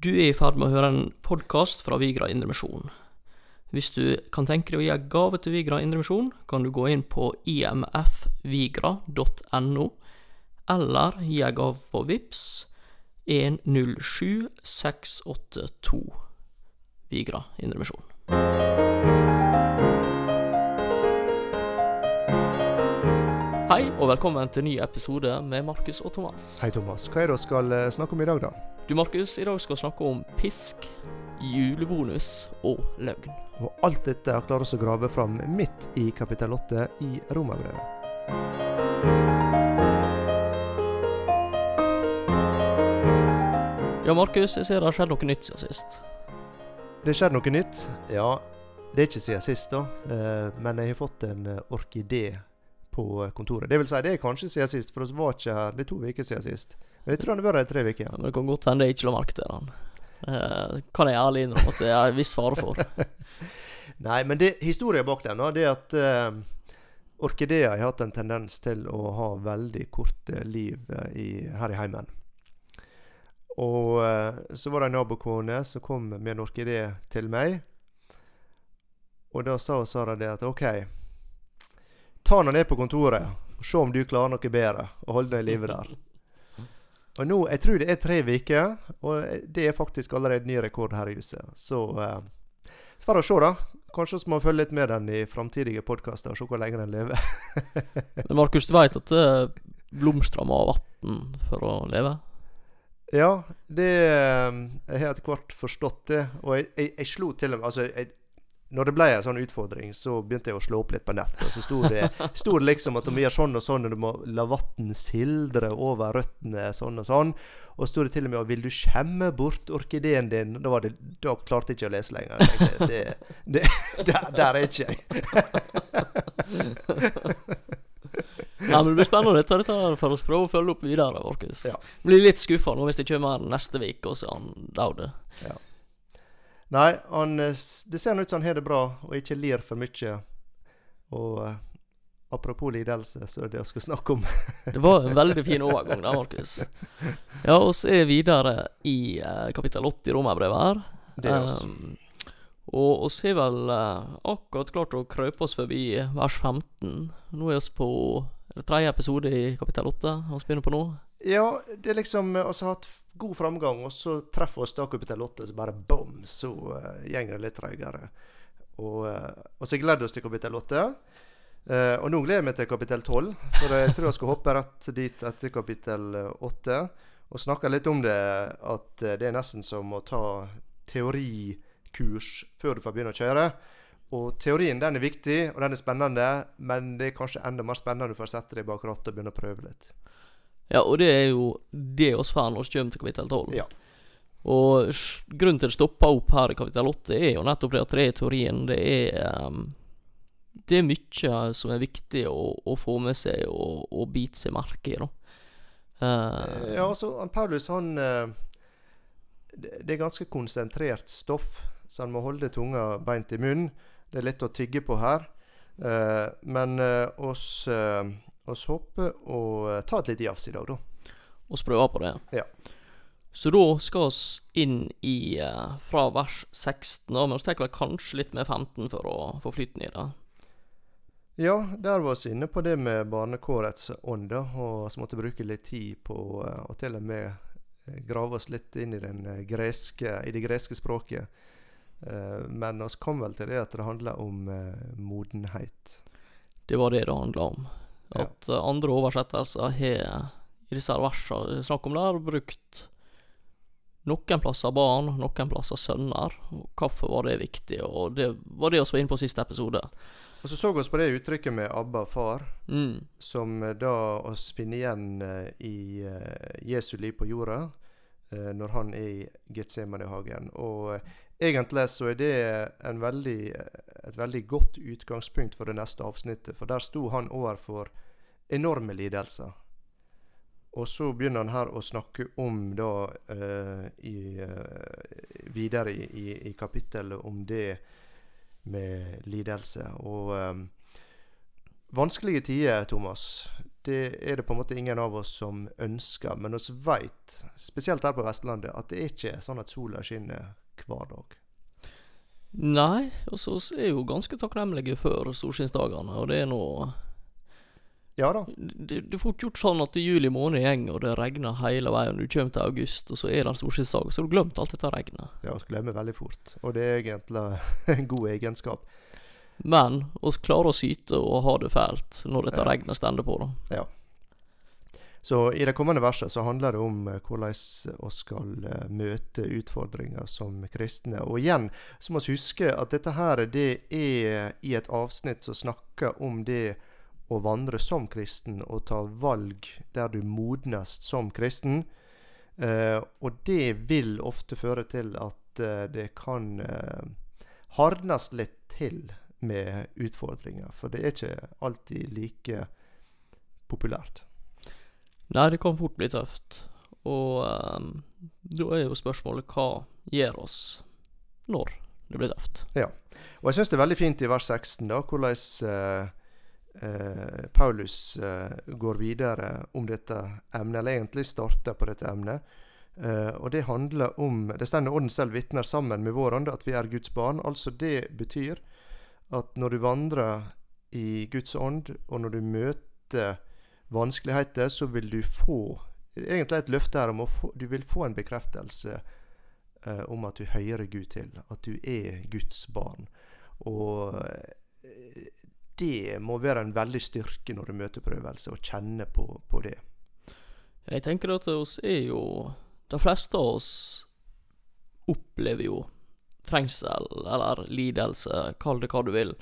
Du er i ferd med å høre en podkast fra Vigra Indremisjon. Hvis du kan tenke deg å gi en gave til Vigra Indremisjon, kan du gå inn på imfvigra.no, eller gi en gave på VIPS 107682 Vigra Indremisjon. Hei, og velkommen til ny episode med Markus og Thomas. Hei, Thomas. Hva er det vi skal eh, snakke om i dag, da? Du, Markus, i dag skal vi snakke om pisk, julebonus og løgn. Og alt dette klarer vi å grave fram midt i kapittel 8 i Romerbrevet. Ja, Markus, jeg ser det har skjedd noe nytt siden sist. Det skjedd noe nytt. Ja, det er ikke siden sist, da. Eh, men jeg har fått en eh, orkidé på kontoret. Det vil si, det er kanskje siden sist, for vi var ikke her. Det er to uker siden sist. Men jeg tror han har vært der i tre uker. Ja, men det kan godt hende jeg ikke la merke til han. Eh, kan jeg ærlig innrømme at det er en viss fare for. Nei, men det, historien bak den det er at uh, orkideer har hatt en tendens til å ha veldig korte liv eh, i, her i heimen. Og uh, så var det en nabokone som kom med en orkidé til meg. Og da sa Sara det at OK, ta den ned på kontoret og se om du klarer noe bedre og holde den i live der. Og nå, Jeg tror det er tre uker, og det er faktisk allerede ny rekord her i huset. Så eh, så får vi se, da. Kanskje vi må følge litt med den i framtidige podkaster og se hvor lenge den lever. Men Markus, du veit at det blomstrer med vann for å leve? Ja, det eh, Jeg har etter hvert forstått det. Og jeg, jeg, jeg slo til og med Altså, jeg, når det ble en sånn utfordring, så begynte jeg å slå opp litt på nettet. Og så sto det, sto det liksom at du må gjøre sånn og sånn, og du må la vann sildre over røttene sånn og sånn. Og sto det til og med 'Vil du skjemme bort orkideen din?' Da, var det, da klarte jeg ikke å lese lenger. Tenkte, det, det, der, der er ikke jeg. ja, men Det blir spennende dette, dette for å prøve å følge opp videre. Markus. Ja. Blir litt skuffa nå hvis det kommer neste uke, og så er han død. Nei, han, eh, det ser ut som han har det bra, og ikke lir for mye. Og eh, apropos lidelse, så er det jeg skal snakke om. Det var en veldig fin overgang der, Markus. Ja, og så er vi videre i uh, kapittel 80 i Romerbrevet her. Det er oss. Um, og oss har vel eh, akkurat klart å krøpe oss forbi vers 15. Nå er vi på tredje episode i kapittel 8. Vi begynner på nå. Ja, det er liksom Vi har hatt god framgang, og så treffer oss da kapittel 8, så bare bom, så uh, går det litt treigere. Og, uh, og så gleder vi oss til kapittel 8. Uh, og nå gleder jeg meg til kapittel 12, for jeg tror jeg skal hoppe rett dit etter kapittel eh, 8. Og snakke litt om det, at eh, det er nesten som å ta teorikurs før du får begynne å kjøre. Og teorien den er viktig, og den er spennende, men det er kanskje enda mer spennende for å sette deg bak rattet og begynne å prøve litt. Ja, og det er jo det oss får når vi kommer til kapittel 12. Ja. Og grunnen til det stopper opp her i kapittel 8, er jo nettopp det at det er teorien. Det er um, Det er mye som er viktig å, å få med seg og, og bite seg merke i, da. Uh, Ja, altså, Paulus, han eh, Det er ganske konsentrert stoff, så han må holde tunga beint i munnen. Det er litt å tygge på her. Uh, men oss, eh, oss håper å eh, ta et lite jafs i dag, da. oss prøver på det. Ja. Så da skal vi inn i eh, fra vers 16, da, men vi tar vel kanskje litt med 15 for å få flyten i det. Ja, der var vi inne på det med barnekårets ånd. Og vi måtte bruke litt tid på eh, å til og med eh, grave oss litt inn i, den eh, greske, i det greske språket. Eh, men vi kom vel til det at det handler om eh, modenhet. Det var det det handla om. At ja. andre oversettelser har i disse versene det er snakk om der brukt noen plasser barn, noen plasser sønner. Hvorfor var det viktig? Og det var det vi var inne på siste episode. Og så så vi på det uttrykket med 'Abba, far', Mm. som eh, da oss finner igjen eh, i eh, Jesu liv på jorda, eh, når han er i Getsemanehagen. Og eh, egentlig så er det en veldig, et veldig godt utgangspunkt for det neste avsnittet, for der sto han overfor enorme lidelser. Og så begynner han her å snakke om da uh, i, uh, videre i, i, kapittelet om det med lidelse. Og, um, vanskelige tider, Thomas, det er det på en måte ingen av oss som ønsker. Men vi veit, spesielt her på Vestlandet, at det er ikke sånn at sola skinner hver dag. Nei, og så er jo ganske takknemlige for solskinnsdagene, og det er nå Ja da. det, det er fort gjort sånn at juli måned går, og det regner hele veien. Du kommer til august, og så er det en solskinnsdag, så har du glemt alt dette regnet. Ja, vi glemmer veldig fort. Og det er egentlig en god egenskap. Men vi klarer å syte og ha det fælt når dette Ja. regnet stender på. da. Så i det kommende verset så handler det om eh, hvordan vi skal eh, møte utfordringer som kristne. Og igjen så må vi huske at dette her det er i et avsnitt som snakker om det å vandre som kristen og ta valg der du modnes som kristen. Eh, og det vil ofte føre til at eh, det kan eh, hardnes litt til med utfordringer. For det er ikke alltid like populært. Nei, det kan fort bli tøft. Og um, da er jo spørsmålet hva gjør oss når det blir tøft? Ja. Og jeg syns det er veldig fint i vers 16 da, hvordan eh, Paulus eh, går videre om dette emnet, eller egentlig starter på dette emnet. Eh, og det handler om Det står Ånden selv vitner sammen med vår ånd at vi er Guds barn. Altså det betyr at når du vandrer i Guds ånd, og når du møter vanskeligheter, så vil du få Egentlig et løfte her om å få Du vil få en bekreftelse eh, om at du hører Gud til. At du er Guds barn. Og eh, det må være en veldig styrke når du møter prøvelse, å kjenne på, på det. Jeg tenker at oss er jo De fleste av oss opplever jo trengsel eller lidelse, kall det hva du vil,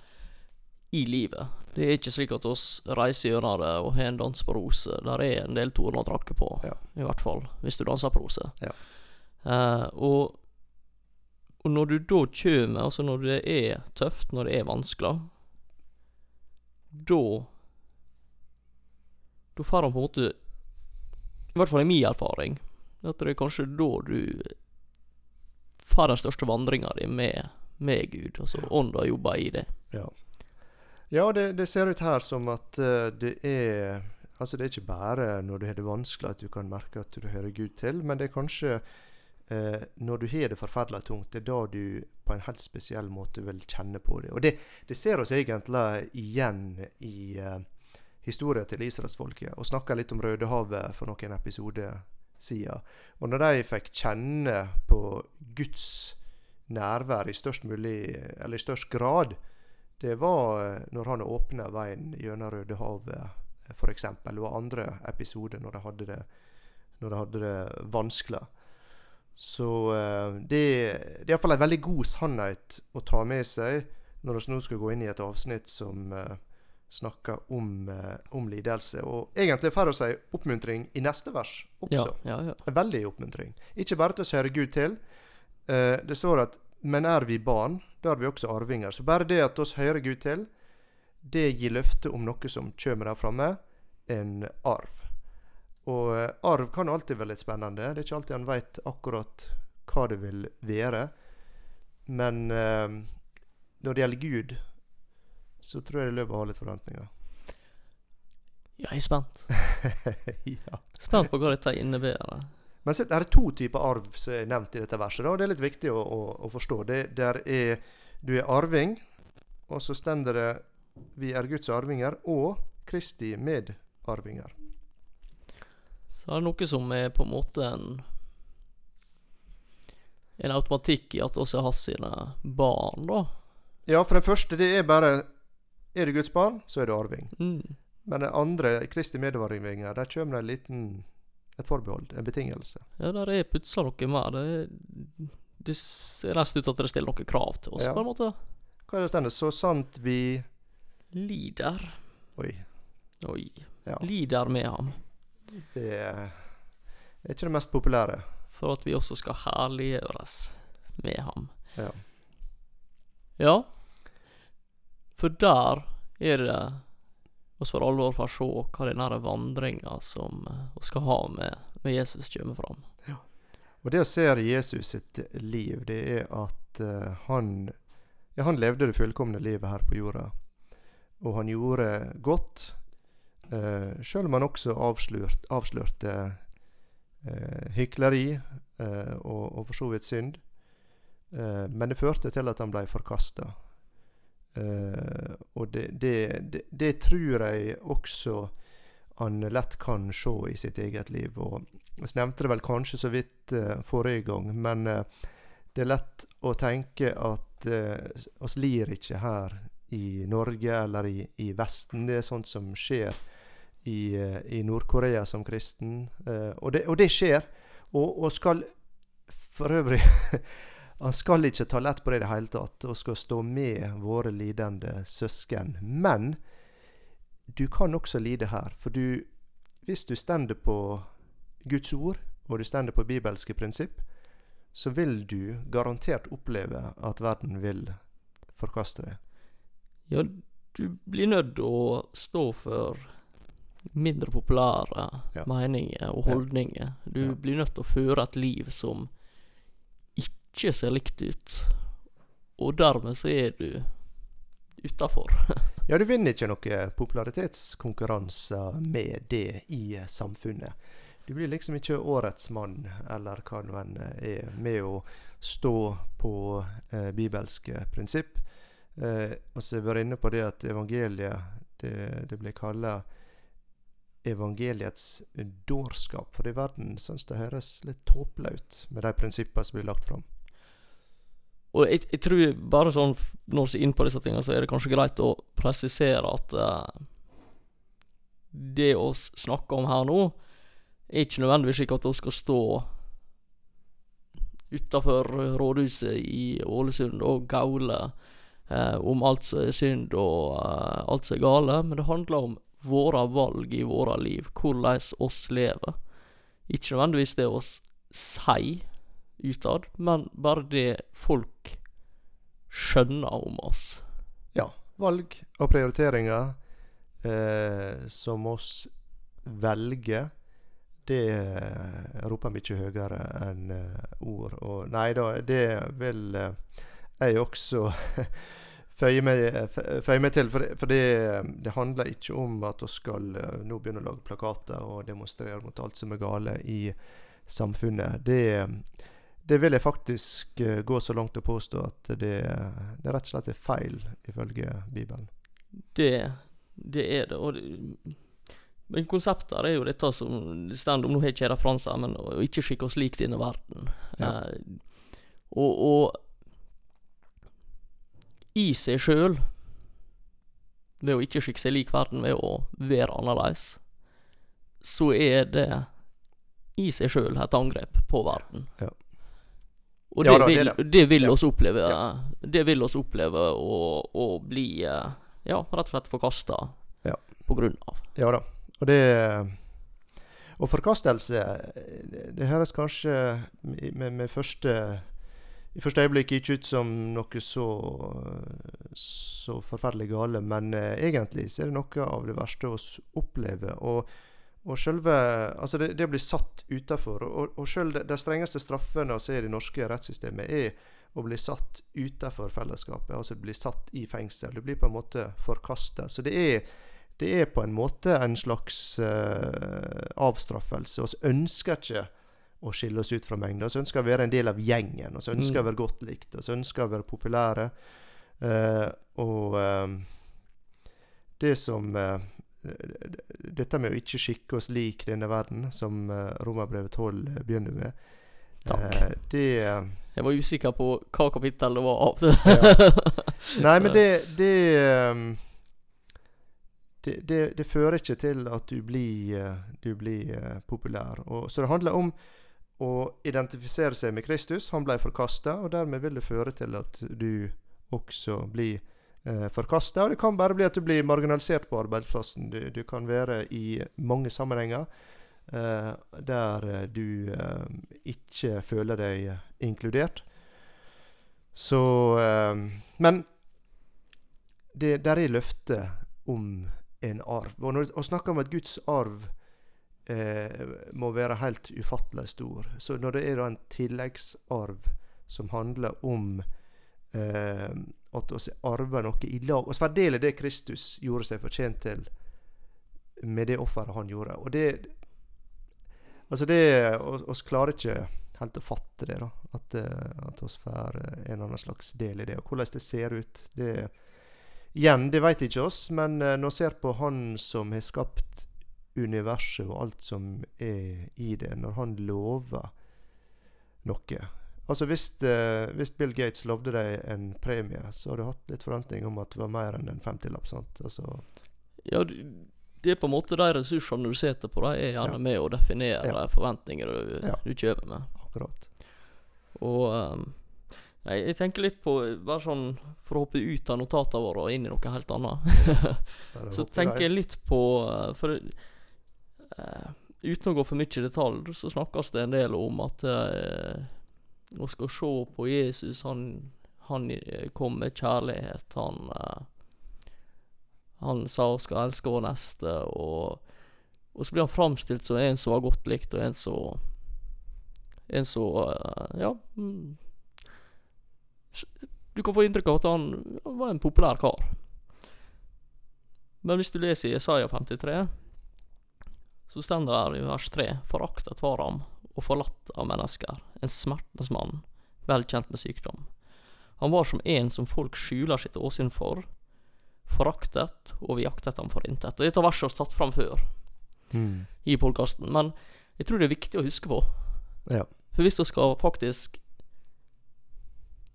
i livet. Det er ikke slik at oss reiser gjennom det og har en dans på roser. Der er en del torner å trakke på, Ja. i hvert fall, hvis du danser på roser. Ja. Uh, og, og når du da kommer, altså når det er tøft, når det er vanskelig, da Da får han på en måte I hvert fall i min erfaring at det er kanskje da du får den største vandringa di med, med Gud. Altså ånda jobber i det. Ja, ja det, det ser ut her som at eh, det er Altså det er ikke bare når du har det vanskelig at du kan merke at du hører Gud til, men det er kanskje eh, når du har det forferdelig tungt, det er da du på en helt spesiell måte vil kjenne på det. Og det, det ser oss egentlig igjen i eh, historien til israelsfolket. Og snakka litt om Rødehavet for noen episoder siden. Og når de fikk kjenne på Guds nærvær i størst mulig, eller i størst grad, det var eh, når han åpna veien gjennom Rødehavet, f.eks., og andre episoder når de hadde det, når de hadde det vanskelig. Så eh, det, det er iallfall en veldig god sannhet å ta med seg når vi nå skal gå inn i et avsnitt som eh, snakker om, eh, om lidelse. Og egentlig får vi en oppmuntring i neste vers også. Ja, ja, ja. En veldig oppmuntring. Ikke bare til å høre Gud til. Det står at 'men er vi barn, da er vi også arvinger'. Så bare det at oss hører Gud til, det gir løfte om noe som kommer der framme, en arv. Og eh, arv kan alltid være litt spennende. Det er ikke alltid en veit akkurat hva det vil være. Men eh, når det gjelder Gud, så tror jeg det er lov å ha litt forventninger. Ja, jeg er spent. ja. Spent på hva dette innebærer. Men så, det er to typer arv som er nevnt i dette verset. Da, og Det er litt viktig å, å, å forstå. Det, der er, du er arving, og så stender det 'Vi er Guds arvinger' og Kristi medarvinger. Så det er noe som er på en måte en En automatikk i at også har sine barn, da. Ja, for den første, det er bare Er du Guds barn, så er du arving. Mm. Men den andre, Kristi medarvinger, der kommer det en liten et forbehold, en betingelse. Ja, der er putsa noe mer. Det, det ser nesten ut at det stiller noen krav til oss, Ja. på en måte. Hva er det stender? Så sant vi Lider. Oi. Oi. Ja. Lider med ham. Det er ikke det mest populære. For at vi også skal herliggjøres med ham. Ja. Ja. For der er det oss for alvor får se hva den her vandringa som eh, vi skal ha med, med Jesus, kommer fram. Og det å se Jesus sitt liv, det er at uh, han Ja, han levde det fullkomne livet her på jorda. og han gjorde godt. Uh, Sjøl om han også avslørt, avslørte uh, hykleri uh, og, og for så vidt synd. men det førte til at han ble forkasta. og det, det, det, det, tror jeg også han lett kan se i sitt eget liv. Og Jeg nevnte det vel kanskje så vidt forrige gang, men det er lett å tenke at oss lir ikke her i Norge eller i, i Vesten. Det er sånt som skjer i, eh, i Nord-Korea som kristen. Uh, og, det, og, det, skjer. Og, og skal for øvrig Han skal ikke ta lett på det i det hele tatt, og skal stå med våre lidende søsken. Men du kan også lide her. For du, hvis du stender på Guds ord, og du stender på bibelske prinsipp, så vil du garantert oppleve at verden vil forkaste deg. Ja, du blir nødt å stå for mindre populære ja. meninger og holdninger. Du ja. blir nødt til å føre et liv som ikke ser likt ut. Og dermed så er du utafor. ja, du vinner ikke noen popularitetskonkurranser med det i samfunnet. Du blir liksom ikke årets mann, eller hva nå enn er, med å stå på eh, bibelske prinsipp. Eh, og så har vi vært inne på det at evangeliet det, det blir kalla evangeliets dårskap. For i verden syns det høres litt tåpelig ut med de prinsippene som blir lagt fram. Og jeg, jeg, tror bare sånn når vi er inne på disse tingene, så er det kanskje greit å presisere at uh, det vi snakker om her nå, er ikke nødvendigvis slik at vi skal stå utafor rådhuset i Ålesund og gaule uh, om alt som er synd og uh, alt som er gale, men det handler om våre valg i våre liv, hvordan oss lever. Ikke nødvendigvis det oss sier utad, men bare det folk skjønner om oss. Ja. Valg og prioriteringer eh, som oss velger, det roper mye høyere enn eh, ord. Og nei da, det vil eh, jeg også føye meg, føye meg til. For, det, for det, det, handler ikke om at vi skal nå begynne å lage plakater og demonstrere mot alt som er gale i samfunnet. Det, det vil jeg faktisk gå så langt å påstå at det, det rett og slett er feil, ifølge Bibelen. Det, det er det. og det men konseptet er jo dette som det står om Nå har ikke jeg referanser, men å ikke skikke oss lik denne verden. Ja. Eh, og, og i seg sjøl, ved å ikke skikke seg lik verden, ved å være annerledes, så er det i seg sjøl et angrep på verden. Ja. Og det, ja, da, vil, det, det. vil ja. oss oppleve Det vil oss oppleve å, å bli eh, Ja, rett og slett forkasta ja. på grunn av. Ja da. Og det Og forkastelse Det høres kanskje med, med første i første øyeblikk ikke ut som noe så, så forferdelig gale, men eh, egentlig så er det noe av det verste vi opplever. Og, og selve, altså det, det å bli satt utafor. Og, og selv de, de strengeste straffene vi ser i det norske rettssystemet, er å bli satt utafor fellesskapet. Altså bli satt i fengsel. Du blir på en måte forkasta. Så det er, det er på en måte en slags uh, avstraffelse. Vi ønsker ikke å skille oss ut fra mengda. Vi ønsker å være en del av gjengen. Vi ønsker mm. å være godt likt. Vi ønsker å være populære. Uh, og uh, det som uh, Dette med å ikke skikke oss lik denne verden, som uh, Romerbrevet 12 begynner med Takk. det Jeg var usikker på hva kapittel det var av. ja. Nei, men det det, um, det det, det, fører ikke til at du blir, du blir populær. Og, så det handler om å identifisere seg med Kristus. Han ble forkasta, og dermed vil det føre til at du også blir eh, forkasta. Og det kan bare bli at du blir marginalisert på arbeidsplassen. Du, du kan være i mange sammenhenger eh, der eh, du eh, ikke føler deg inkludert. Så eh, Men det der er løftet om en arv. Og når vi snakker om at Guds arv må være helt ufattelig stor. Så når det er en tilleggsarv som handler om eh, at vi arver noe i lag. Del i det Kristus gjorde seg fortjent til med det offeret han gjorde. Og det Altså, det oss klarer ikke helt å fatte det, da. At, uh, at oss får en eller annen slags del i det. Og hvordan det ser ut, det Igjen, det vet ikke oss, men uh, når vi ser på Han som har skapt universet og alt som er i det, når han lover noe Altså hvis, uh, hvis Bill Gates lovde deg en premie, så har du hatt litt forventning om at det var mer enn en 50-lapp. sant? Altså, ja, det er på en måte de ressursene du setter på, de er gjerne ja. med å definere ja. forventninger du, ja. du kjøper med. Akkurat. Og um, nei, jeg tenker litt på Bare sånn for å hoppe ut av notatene våre og inn i noe helt annet. så tenker jeg litt på uh, For uten å gå for mye i detalj, så snakkes det en del om at uh, skal se på Jesus. Han, han kom med kjærlighet. Han, han sa vi skal elske vår neste. Og, og, så blir han framstilt som en som var godt likt, og en som En som Ja. Mm, du kan få inntrykk av at han, han var en populær kar. Men hvis du leser Jesaja Isaiah 53, så står det i vers 3 Foraktet var han, og forlatt av mennesker, en smertens mann, vel kjent med sykdom. Han var som en som folk skjuler sitt åsyn for, foraktet, og vi jaktet ham for intet. Og Dette verset har tatt fram før mm. i podkasten, men jeg tror det er viktig å huske på. Ja. For hvis du skal faktisk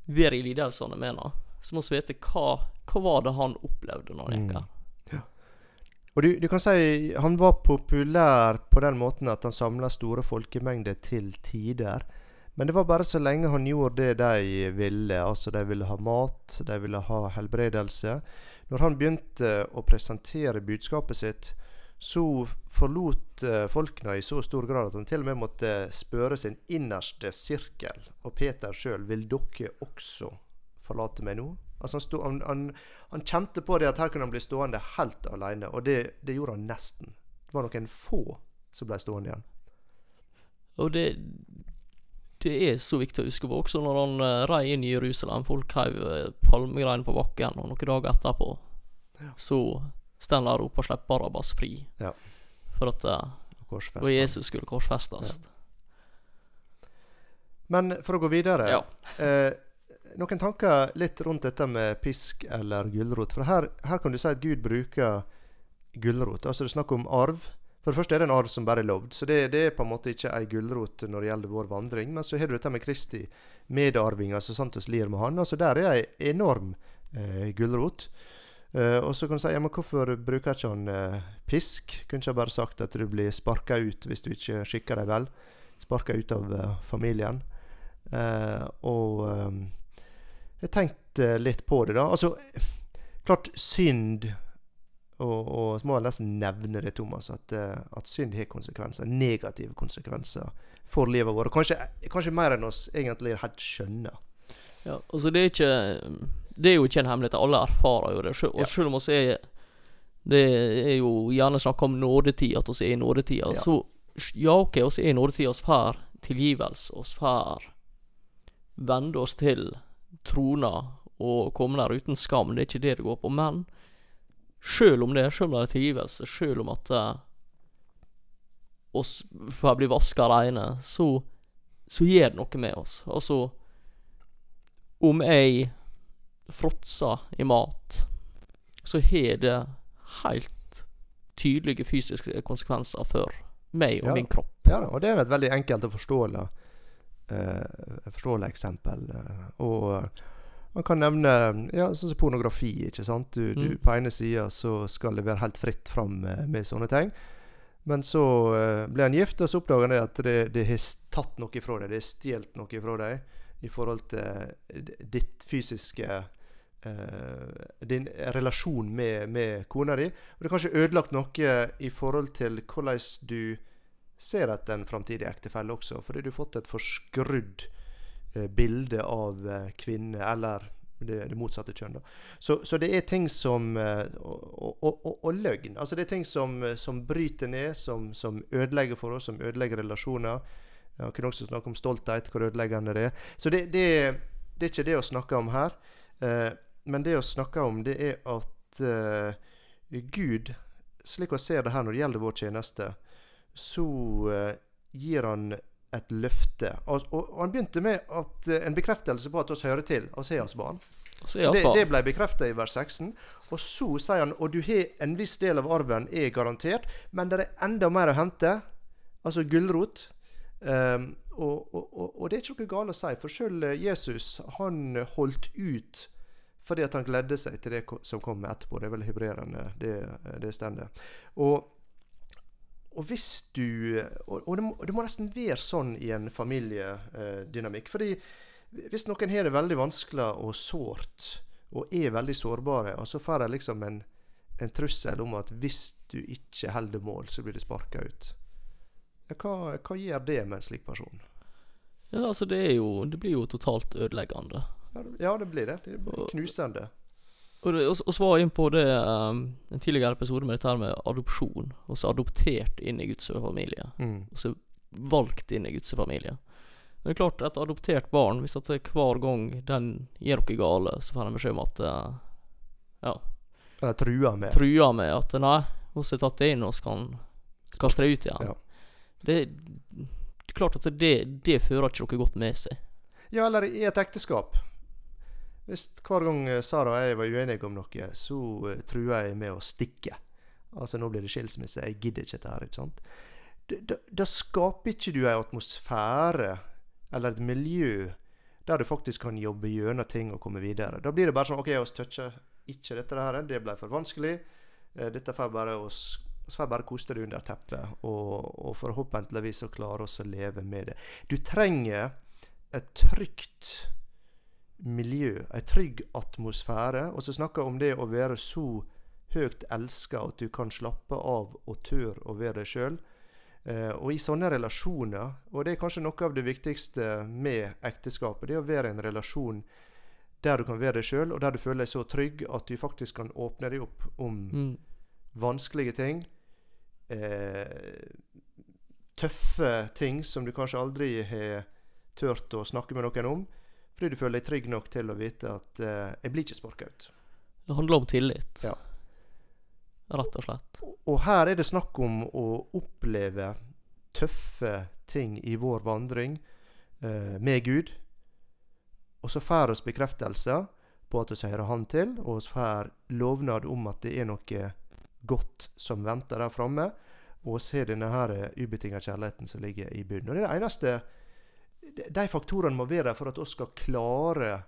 være i lidelsene med henne, så må vi vite hva, hva var det han opplevde når han gikk mm. her. Og du, du, kan si han var populær på den måten at han samla store folkemengder til tider. Men det var bare så lenge han gjorde det de ville. Altså, de ville ha mat, de ville ha helbredelse. Når han begynte å presentere budskapet sitt, så forlot uh, folkene i så stor grad at han til og med måtte spørre sin innerste sirkel. Og Peter sjøl, vil dere også forlate meg nå? Altså han, stod, han, han, han, kjente på det at her kunne han bli stående helt alene, og det, det gjorde han nesten. Det var noen få som ble stående igjen. Og det, det er så viktig å huske på også når han uh, rei inn i Jerusalem. Folk heiv uh, palmegreiner på bakken, og noen dager etterpå ja. så står han og slipper Barabas fri. Ja. For at uh, og Jesus skulle korsfestes. Ja. Men for å gå videre ja. eh, noen tanker litt rundt dette med pisk eller gulrot. For her, her, kan du si at Gud bruker gulrot. Altså det er snakk om arv. For det første er det en arv som bare er lovd, så det, det er på en måte ikke ei gulrot når det gjelder vår vandring. Men så har du dette med Kristi medarvinger, så sant oss lir med Han. Altså Der er ei enorm eh, gulrot. Uh, og så kan du si ja, men hvorfor bruker ikke han uh, pisk? Kunne ikke bare sagt at du blir sparka ut hvis du ikke skikker deg vel. Sparka ut av uh, familien. Og ehm, jeg tenkte litt på det, da. Altså, klart synd og, og så må jeg nesten nevne det, Thomas, at, eh, at synd har konsekvenser. Negative konsekvenser for livet vårt. Kanskje, kanskje mer enn oss egentlig helt skjønner. Ja, altså det er ikke Det er jo ikke en hemmelighet. Alle erfarer jo det. og ja. selv om vi er Det er jo gjerne snakk om nådetid, at vi er i nådetida. Ja. Så ja, OK, vi er i nådetida. Vi får tilgivelse. Vi får vende oss til trona og komme der uten skam. Det er ikke det det går på. Men sjøl om det, sjøl om det er tilgivelse, sjøl om at uh, oss får bli vaska reine, så, så gjør det noe med oss. Altså Om jeg fråtser i mat, så har det helt tydelige fysiske konsekvenser for meg og ja, min kropp. Ja, og det er et veldig enkelt å forstå. Eh, forståelig eksempel. Eh, og eh, man kan nevne ja, sånn som pornografi. ikke sant? Du, du, mm. På ene sida så skal det være helt fritt fram med, med sånne ting. Men så uh, ble han gift, og så oppdaga han at det, det har tatt noe fra deg. Det har stjålet noe fra deg i forhold til ditt fysiske uh, Din relasjon med, med kona di. Og det har kanskje ødelagt noe i forhold til hvordan du ser etter en framtidig ektefelle også, fordi du har fått et forskrudd eh, bilde av eh, kvinne, eller det, det, motsatte kjønn. da. Så, så, det er ting som eh, og, og, og, og, løgn. Altså det er ting som, eh, som bryter ned, som, som, ødelegger for oss, som ødelegger relasjoner. Jeg kunne også snakke om stolthet, hvor ødeleggende det er. Så det, det, det er ikke det å snakke om her. Eh, men det å snakke om, det er at eh, Gud, slik vi ser det her når det gjelder vår tjeneste, så eh, gir han et løfte. Og, og, og han begynte med at, uh, en bekreftelse på at oss hører til, barn. Er Det, det ble bekreftet i vers 16. Og så sier han og du har en viss del av arven er garantert, men det er enda mer å hente. Altså gulrot. Um, og, og, det er ikke noe galt å si, for selv Jesus han holdt ut fordi at han gledde seg til det som kom etterpå. Det er vel hebreerne det, det stendet. Og, og hvis du Og, og det, må, det må nesten være sånn i en familiedynamikk. fordi hvis noen har det veldig vanskelig og sårt, og er veldig sårbare, og så får de liksom en, en trussel om at hvis du ikke holder mål, så blir det sparka ut. Hva, hva gjør det med en slik person? Ja, altså, det jo Det blir jo totalt ødeleggende. Ja, det- Ja, det blir det. Det blir knusende. Og og og så var jeg inn på det um, en tidligere episode med dette her med adopsjon. Og så adoptert inn i Guds familie. Mm. Og så valgt inn i Guds familie. Men det er klart, et adoptert barn, hvis at hver gang den gjør noe gale, så får den beskjed om at uh, Ja, Eller truer med. truer med at nei, hun har tatt inn og skal skal tre ut igjen. Ja. Det, det er klart at det, det fører ikke noe godt med seg. Ja, eller i et ekteskap. Hvis hver gang eh, Sara og jeg var uenige om noe, så uh, trua jeg med å stikke. Altså, nå blir det skilsmisse. Jeg gidder ikke dette her. ikke sant? Da- skaper ikke du ei atmosfære eller et miljø der du faktisk kan jobbe gjennom ting og komme videre. Da blir det bare sånn OK, vi toucher ikke dette her. Det ble for vanskelig. Eh, Dette får bare oss så får jeg bare koste det under teppet, og, og forhåpentligvis så klarer oss å leve med det. Du trenger et trygt miljø, en trygg atmosfære. Og så snakker jeg om det å være så høyt elska at du kan slappe av og tør å være deg sjøl. Eh, og i sånne relasjoner, og det er kanskje noe av det viktigste med ekteskapet, det er å være i en relasjon der du kan være deg sjøl, og der du føler deg så trygg at du faktisk kan åpne deg opp om Mm. vanskelige ting. Eh, tøffe ting som du kanskje aldri har turt å snakke med noen om. Fordi du føler deg trygg nok til å vite at uh, 'jeg blir ikke sparka ut'. Det handler om tillit. Ja. Rett og slett. Og her er det snakk om å oppleve tøffe ting i vår vandring uh, med Gud. Og så får oss bekreftelse på at vi hører Han til, og vi får lovnad om at det er noe godt som venter der framme. Og vi har denne ubetinga kjærligheten som ligger i bunnen. Og det er det eneste de- faktorene må være der for at vi skal klare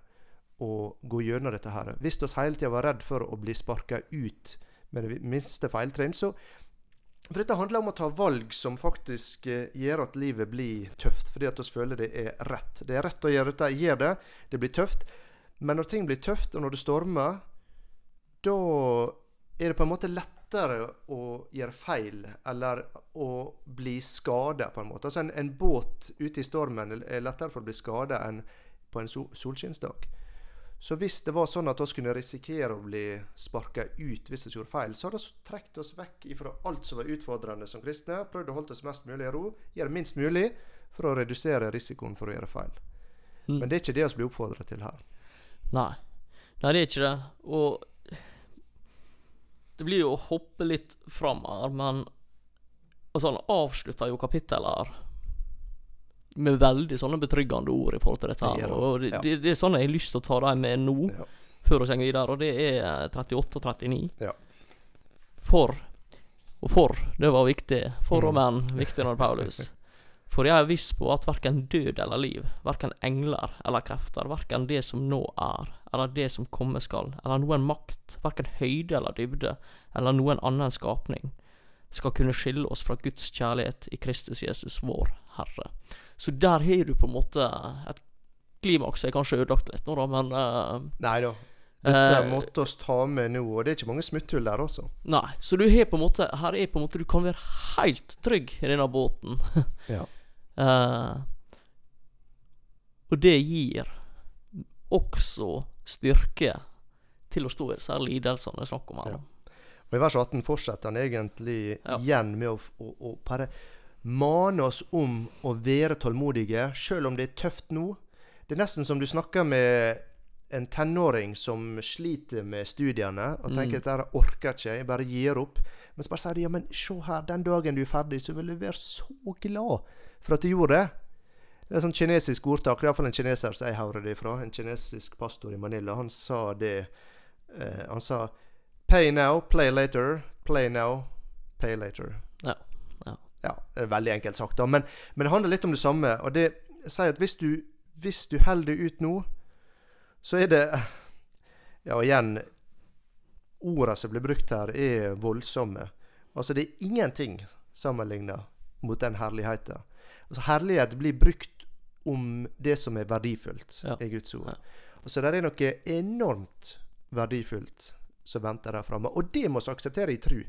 å gå gjennom dette her. Hvis vi hele tida var redd for å bli sparka ut med det minste feiltrinn, så For dette handler om å ta valg som faktisk eh, gjør at livet blir tøft, fordi at vi føler det er rett. Det er rett å gjøre dette, gjør det. Det blir tøft. Men når ting blir tøft, og når det stormer, da er det på en måte lettere å gjøre feil, eller å bli skada, på en måte. Altså en, en båt ute i stormen er lettere for å bli skada enn på en sol solskinnsdag. Så hvis det var sånn at vi kunne risikere å bli sparka ut hvis vi gjorde feil, så hadde vi trukket oss vekk fra alt som var utfordrende som kristne, prøvd å holde oss mest mulig i ro, gjøre minst mulig for å redusere risikoen for å gjøre feil. Mm. Men det er ikke det vi blir oppfordret til her. Nei. Nei, det er ikke det. Og det blir jo å hoppe litt fram her, men Altså, han avslutter jo kapitler med veldig sånne betryggende ord i forhold til dette her. Og det, det, det er sånn jeg har lyst til å ta dem med nå, Ja. før vi går videre, og det er 38 og 39. Ja. For og for, det var viktig. For og menn, men, viktig når det er Paulus. For jeg er viss på at verken død eller liv, verken engler eller krefter, verken det som nå er, eller det som komme skal, eller noen makt, verken høyde eller dybde, eller noen annen skapning, skal kunne skille oss fra Guds kjærlighet i Kristus Jesus, vår Herre. Så der har du på en måte et klimaks. Jeg kanskje ødelagt litt nå, da, men uh, Nei da. Dette uh, måtte oss ta med nå, og det er ikke mange smutthull der også. Nei, så du har på en måte Her er på en måte Du kan være helt trygg i denne båten. Ja. Eh, og det gir også styrke til å stå i disse lidelsene det er snakk om her. Ja. Og I vers 18 fortsetter han egentlig Ja. igjen med å, å, å bare mane oss om å være tålmodige, selv om det er tøft nå. Det er nesten som du snakker med en tenåring som sliter med studiene og Mm. tenker at dette orker ikke, jeg bare gir opp. Men så bare sier de ja, men se her, den dagen du er ferdig, så vil du være så glad for at de gjorde det. Det er et sånt kinesisk ordtak, det er iallfall en kineser som jeg hører det fra. En kinesisk pastor i Manila. Han sa det uh, Han sa Pay now, play later. Play now, pay later. Ja, ja. Ja, det er veldig enkelt sagt, da. Men, men det handler litt om det samme. Og det sier at hvis du, hvis du holder det ut nå, så er det Ja, igjen Ordene som blir brukt her, er voldsomme. Altså, det er ingenting sammenligna mot den herligheten. Altså, herlighet blir brukt om det som er verdifullt Ja. i Guds ord. Ja. Altså, det er noe enormt verdifullt som venter der framme. Og det må vi akseptere i tru.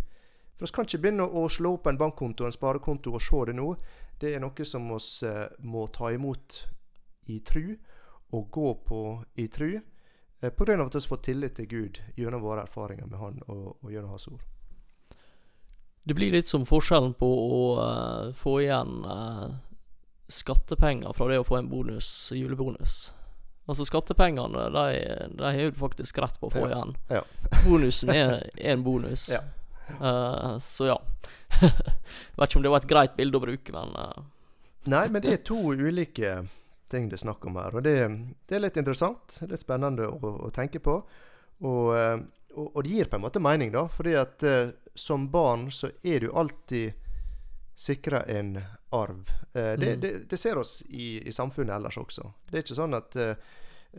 For vi kan ikke begynne å slå opp en bankkonto en sparekonto og se det nå. Det er noe som vi eh, må ta imot i tru, og gå på i tru. Pga. på grunn av at vi får tillit til Gud gjennom våre erfaringer med Han og, og gjennom Hans ord. Det blir litt som forskjellen på å uh, få igjen eh, skattepenger fra det å få en bonus, julebonus. Altså skattepengene, de, de har du faktisk rett på å få igjen. ja. Bonusen er, er en bonus. Ja. Uh, så ja. Vet ikke om det var et greit bilde å bruke, men uh. Nei, men det er to ulike ting det er snakk om her. Og det, det er litt interessant. Litt spennende å, å tenke på. Og, eh, og, og det gir på en måte mening, da. Fordi at uh, som barn så er du alltid sikra en arv. Eh, det, Mm. det, det ser oss i, i samfunnet ellers også. Det er ikke sånn at eh,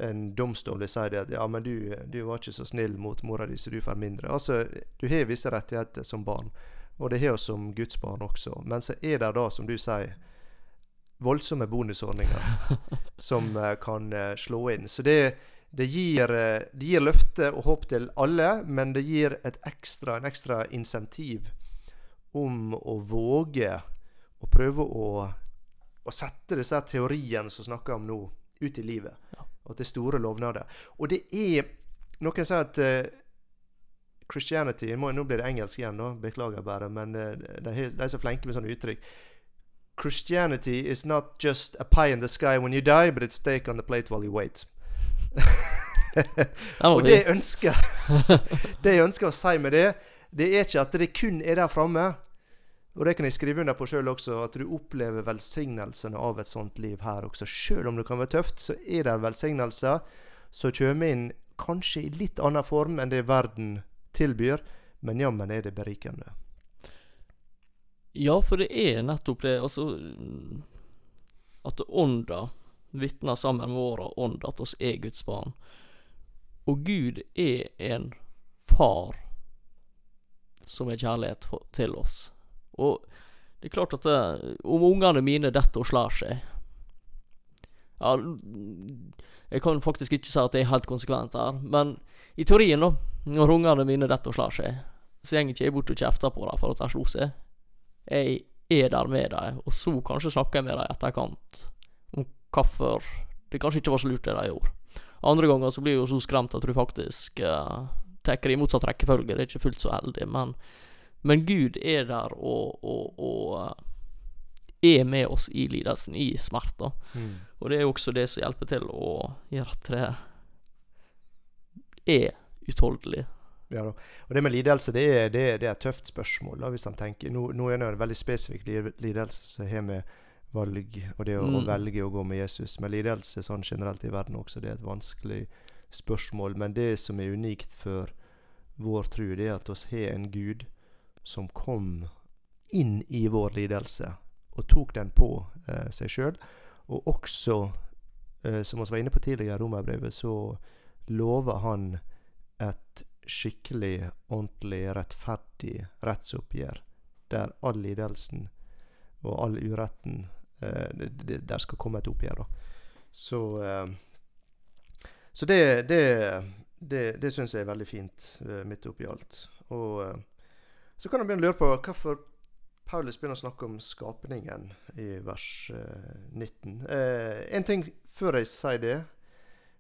en domstol vil si det at ja, men du, du var ikke så snill mot mora di, så du får mindre. Altså, du har visse rettigheter som barn, og det har vi som Guds barn også. Men så er det da, som du sier, voldsomme bonusordninger som eh, kan eh, slå inn. Så det, det, gir, eh, det gir løfte og håp til alle, men det gir ekstra, en ekstra insentiv om å våge å prøve å, å sette disse teoriene som snakker om nå, ut i livet. Ja. Og til store lovnader. Og det er Noen sier at uh, Christianity må, Nå blir det engelsk igjen, da. Beklager bare. Men uh, de, de er så flinke med sånne uttrykk. Christianity is not just a pie in the sky when you die, but it's steak on the plate while you wait. Og det jeg ønsker Det jeg ønsker å si med det, det er ikke at det kun er der framme. Og det kan jeg skrive under på sjøl også, at du opplever velsignelsene av et sånt liv her også. Sjøl om det kan være tøft, så er det velsignelser som kommer inn kanskje i litt annen form enn det verden tilbyr, men jammen er det berikende. Ja, for det er nettopp det, altså At ånda vitner sammen med vår ånd at oss er Guds barn. Og Gud er en far som er kjærlighet til oss. Og det er klart at det, om ungene mine detter og slår seg Ja, jeg kan faktisk ikke si at jeg er helt konsekvent her, men i teorien, da, når ungene mine detter og slår seg, så går ikke jeg bort og kjefter på dem for at de slo seg jeg er der med dem, og så kanskje snakker jeg med dem i etterkant om hvorfor det kanskje ikke var så lurt det de gjorde. Andre ganger så blir jeg jo så skremt at du faktisk uh, tar det i motsatt rekkefølge. Det er ikke fullt så heldig, men, men Gud er der og, og, og er med oss i lidelsen, i smerter. Og det er jo også det som hjelper til å gjøre at det er utholdelig. Ja, da. Og det med lidelse, det er, det, er- det er et tøft spørsmål. Da, hvis han tenker, Nå, nå er det en veldig spesifikk lidelse som har med valg og det å, å Mm. velge å gå med Jesus. Men lidelse sånn generelt i verden også, det er et vanskelig spørsmål. Men det som er unikt for vår tro, det er at oss har en Gud som kom inn i vår lidelse og tok den på eh, seg sjøl. Og også, eh, som vi var inne på tidligere i Romerbrevet, så lover han et skikkelig, ordentlig, rettferdig rettsoppgjør. Der all lidelsen og all uretten eh, Der skal komme et oppgjør, da. Så, eh, så det Det, det, det syns jeg er veldig fint, eh, midt oppi alt. Og eh, så kan en begynne å lure på hvorfor Paulus begynner å snakke om skapningen i vers eh, 19. Eh, en ting før jeg sier det,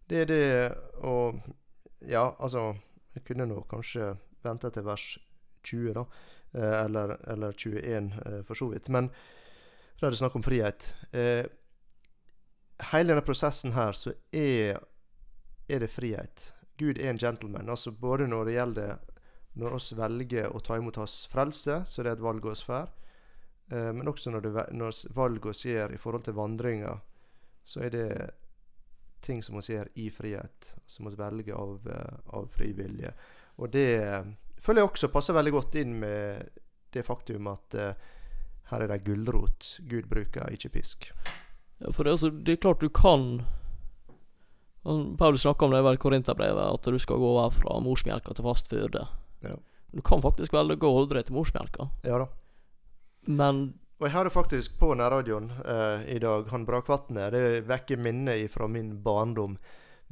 det er det å Ja, altså Jeg kunne nå kanskje vente til vers 20, da. Eh, eller, eller 21, eh, for så vidt. Men da er det snakk om frihet. Eh, hele denne prosessen her så er er det frihet. Gud er en gentleman. Altså både når det gjelder når oss velger å ta imot hans frelse, så det er et valg vi får. Eh, men også når, det, når valg vi gjør i forhold til vandringer, så er det ting som vi gjør i frihet. Som vi velger av, eh, av fri vilje. Og det eh, føler jeg også passer veldig godt inn med det faktum at eh, her er det gulrot Gud bruker, ikke pisk. Ja, for det, altså, det er klart du kan Paulus snakker om det i Korinterbrevet, at du skal gå over fra morsmelka til fast føde. Ja. Du kan faktisk velge å holde deg til morsmelka, Ja da. men Og jeg hadde faktisk på nærradioen eh, i dag han Brakvatnet. Det vekker minner fra min barndom.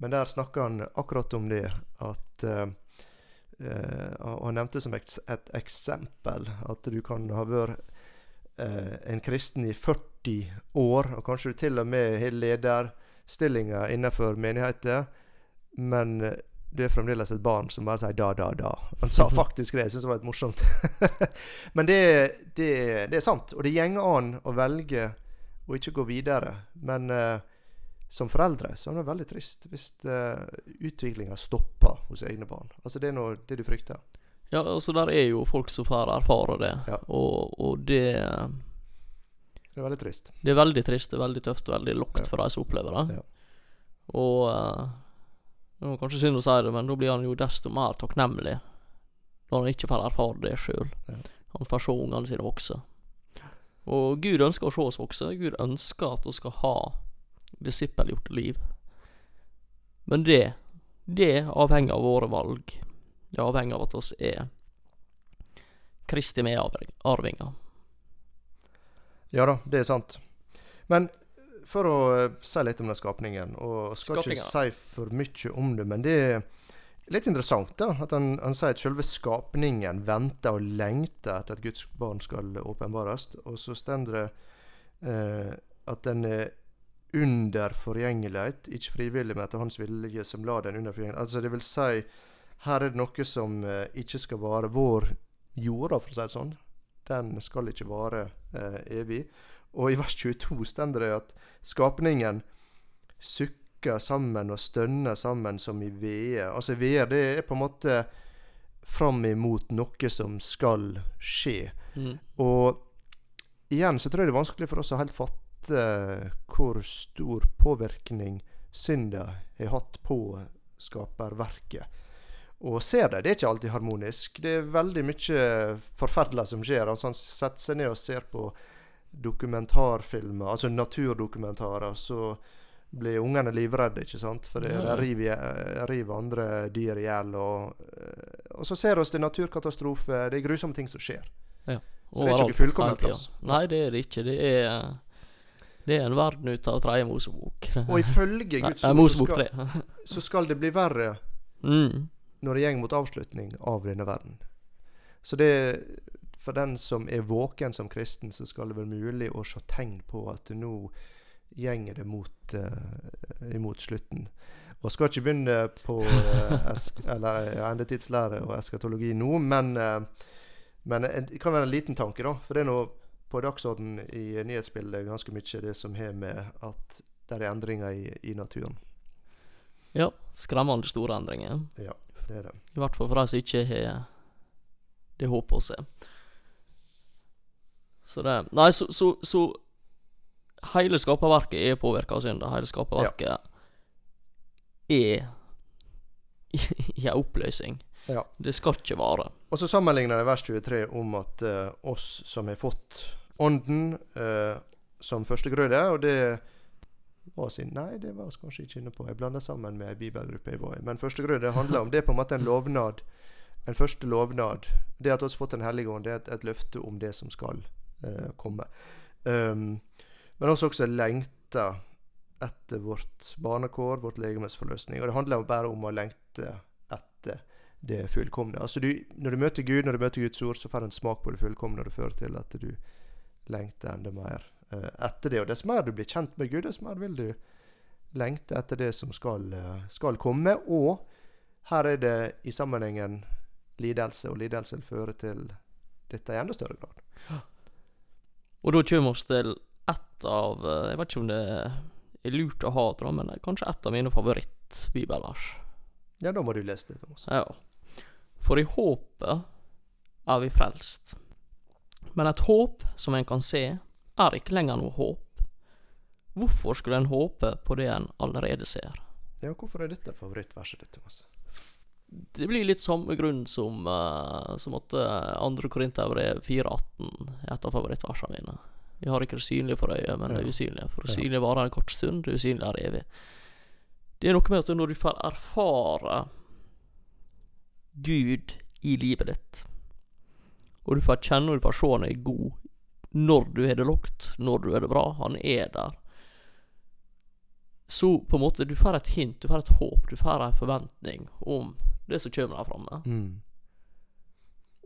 Men der snakka han akkurat om det at eh, eh, Og han nevnte som et, et eksempel at du kan ha vært eh, en kristen i 40 år, og kanskje du til og med har lederstillinger innenfor menigheter, men du er fremdeles et barn som bare sier da, da, da. Han sa faktisk det. Jeg syns det var litt morsomt. Men det, det, det er sant. Og det gjenger an å velge å ikke gå videre. Men uh, som foreldre så er det veldig trist hvis uh, utviklinga stopper hos egne barn. Altså Det er noe, det du frykter. Ja, altså der er jo folk som får erfare det, Ja. og, og det Det er veldig trist. Det er veldig trist, det er veldig tøft og veldig lågt Ja. for de som opplever det. Ja. Og eh, Det var kanskje synd å si det, men da blir han jo desto mer takknemlig når han ikke får erfare det sjøl. Ja. Han får se ungene sine vokse. Og Gud ønsker å se oss vokse. Gud ønsker at vi skal ha disippelgjort liv. Men det, det avhenger av våre valg. Det avhenger av at oss er Kristi medarvinger. Ja da, det er sant. Men for å eh, si litt om den skapningen, og skal Skapninga. ikke si for mye om det, men det er litt interessant da, at han, han sier at selve skapningen venter og lengter etter at Guds barn skal åpenbares. Og så står det eh, at den er under forgjengelighet, ikke frivillig, men etter hans vilje som la den under forgjengelighet. Altså det vil si, her er det noe som eh, ikke skal vare vår jord, for å si det sånn. Den skal ikke vare eh, evig. Og i vers 22 stender det at skapningen sukker sammen og stønner sammen som i veer. Altså veer, det er på en måte fram imot noe som skal skje. Mm. Og igjen så tror jeg det er vanskelig for oss å helt fatte hvor stor påvirkning synda har hatt på skaperverket. Og ser det, det er ikke alltid harmonisk. Det er veldig mye forferdelig som skjer. Altså Han setter seg ned og ser på dokumentarfilmer, altså naturdokumentarer, så blir ungene livredde, ikke sant? For det, de river, eh, river andre dyr i hjel. Og, eh, og så ser vi det er naturkatastrofe, det er grusomme ting som skjer. Så det er ikke Overalt, noe fullkomment hele tida. plass. Nei, det er det ikke. Det er Det er en verden ut av tredje Mosebok. Og ifølge Guds ord så skal, så skal det bli verre mm. når det går mot avslutning av denne verden. Så det for den som er våken som kristen, så skal det være mulig å se tegn på at nå gjenger det mot, uh, imot slutten. Og skal ikke begynne på uh, eller, ja, endetidslære og eskatologi nå, men, uh, men det kan være en liten tanke, da. For det er nå på dagsordenen i nyhetsbildet ganske mye det som har med at det er endringer i, i naturen. Ja, skremmende store endringer. Ja, det er det. I hvert fall for de som ikke har det håpet å se. Så det Nei, så, så, så Hele skaperverket er påvirka av synda. Hele skaperverket er i ei oppløsning. Ja. Det skal ikke vare. Og så sammenligner det vers 23 om at uh, oss som har fått Ånden uh, som førstegrøde, og det var sin Nei, det var vi kanskje ikke inne på. Jeg blander sammen med ei bibelgruppe jeg var i. Men førstegrøde handler om Det er på en måte en lovnad. En første lovnad. Det at vi har fått Den hellige ånd, det er et, et løfte om det som skal komme. Um, men også også lengta etter vårt barnekår, vårt legemes forløsning. Og det handler bare om å lengte etter det fullkomne. Altså du, når du møter Gud, når du møter Guds ord, så får du en smak på det fullkomne, og det fører til at du lengter enda mer uh, etter det. Og dess mer du blir kjent med Gud, dess mer vil du lengte etter det som skal, eh, skal komme. Og her er det i sammenhengen lidelse, og lidelse vil føre til dette i enda større grad. Og da kommer vi til ett av eh, Jeg vet ikke om det er lurt å ha det, men det er kanskje ett av mine favoritt. Ja, da må du lese det, Thomas. Ja. For i håpet er vi frelst. Men et håp som en kan se, er ikke lenger noe håp. Hvorfor skulle en håpe på det en allerede ser? Ja, hvorfor er dette favorittverset ditt, Thomas? Det blir litt samme grunn som, uh, som at andre 2. Korinterbrev 4,18 er et av favorittversene mine. Vi har ikke det synlige for øyet, men det er usynlige. For det synlige varer en kort stund, det usynlige er evig. Det er noe med at når du får erfare Gud i livet ditt, og du får kjenne og du får se han er god når du har det lågt, når du har det bra, han er der, så på en måte du får et hint, du får et håp, du får en forventning om det som kommer der framme. Mm.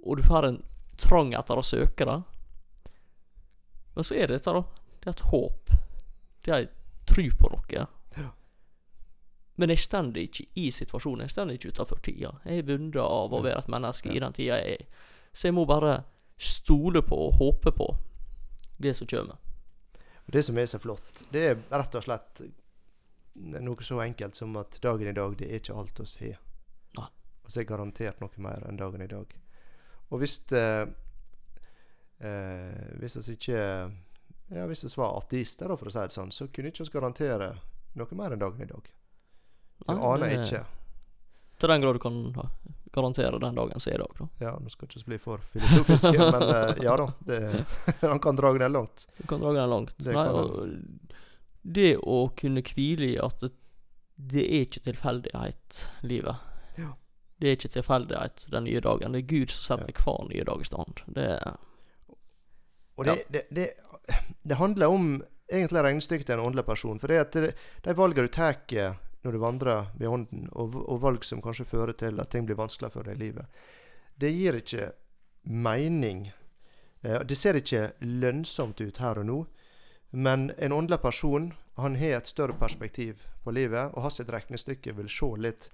Og du får en trang etter å søke det. Men så er det dette, da. Det er et håp. Det er ei tru på noe. Ja. Men jeg står ikke i situasjonen. Jeg står ikke utafor tida. Jeg er bundet av å være et menneske i den tida jeg er. Så jeg må bare stole på og håpe på det som kommer. Det som er så flott, det er rett og slett noe så enkelt som at dagen i dag, det er ikke alt oss har. Og er garantert noe mer enn dagen i dag. Og hvis det eh, Hvis vi ikke Ja, hvis vi var ateister, for å si det sånn, så kunne ikke oss garantere noe mer enn dagen i dag. Du ah, aner det- ikke. Til den grad du kan garantere den dagen som er i dag, da. Ja, nå skal ikke vi bli for filosofiske, men eh, ja da. Det, han kan dra den langt. Du kan dra den langt. Det Nei, og det å kunne hvile i at det, det er ikke tilfeldighet, livet. Ja. Det er ikke tilfeldighet den nye dagen. Det er Gud som setter hver nye dag i stand. Det er Og det, det, det, det handler om egentlig regnestykket til en åndelig person. For det at det, de valgene du tar når du vandrer ved ånden, og, og valg som kanskje fører til at ting blir vanskeligere for deg i livet, det gir ikke mening. Eh, Det ser ikke lønnsomt ut her og nå. Men en åndelig person han har et større perspektiv på livet, og hans regnestykke vil se litt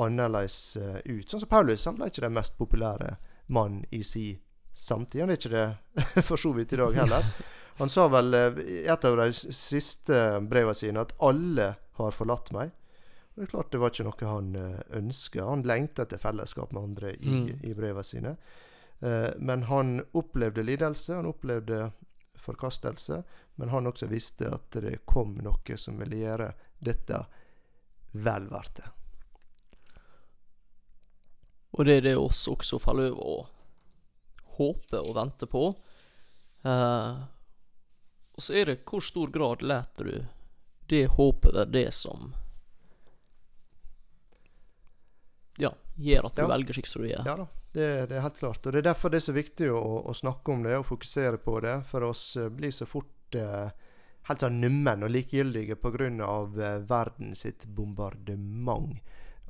annerledes eh, ut. Sånn som Paulus. Han ble ikke den mest populære mann i si samtid. Han er ikke det for så vidt i dag heller. Han sa vel eh, i et av de siste brevene sine at 'alle har forlatt meg'. Og det er klart det var ikke noe han eh, ønska. Han lengta etter fellesskap med andre i, Mm. i brevene sine. Men han opplevde lidelse, han opplevde forkastelse. Men han også visste at det kom noe som ville gjøre dette vel verdt det. Og det er det oss også faller over å håpe og vente på. Eh, og så er det hvor stor grad leter du det håpet være det som Ja, gjør at du Ja. velger slik som du gjør. Ja da, det, det er helt klart. Og det er derfor det er så viktig å, å snakke om det og fokusere på det. For oss eh, blir så fort eh, helt sånn nummen og likegyldige pga. Eh, verden sitt bombardement.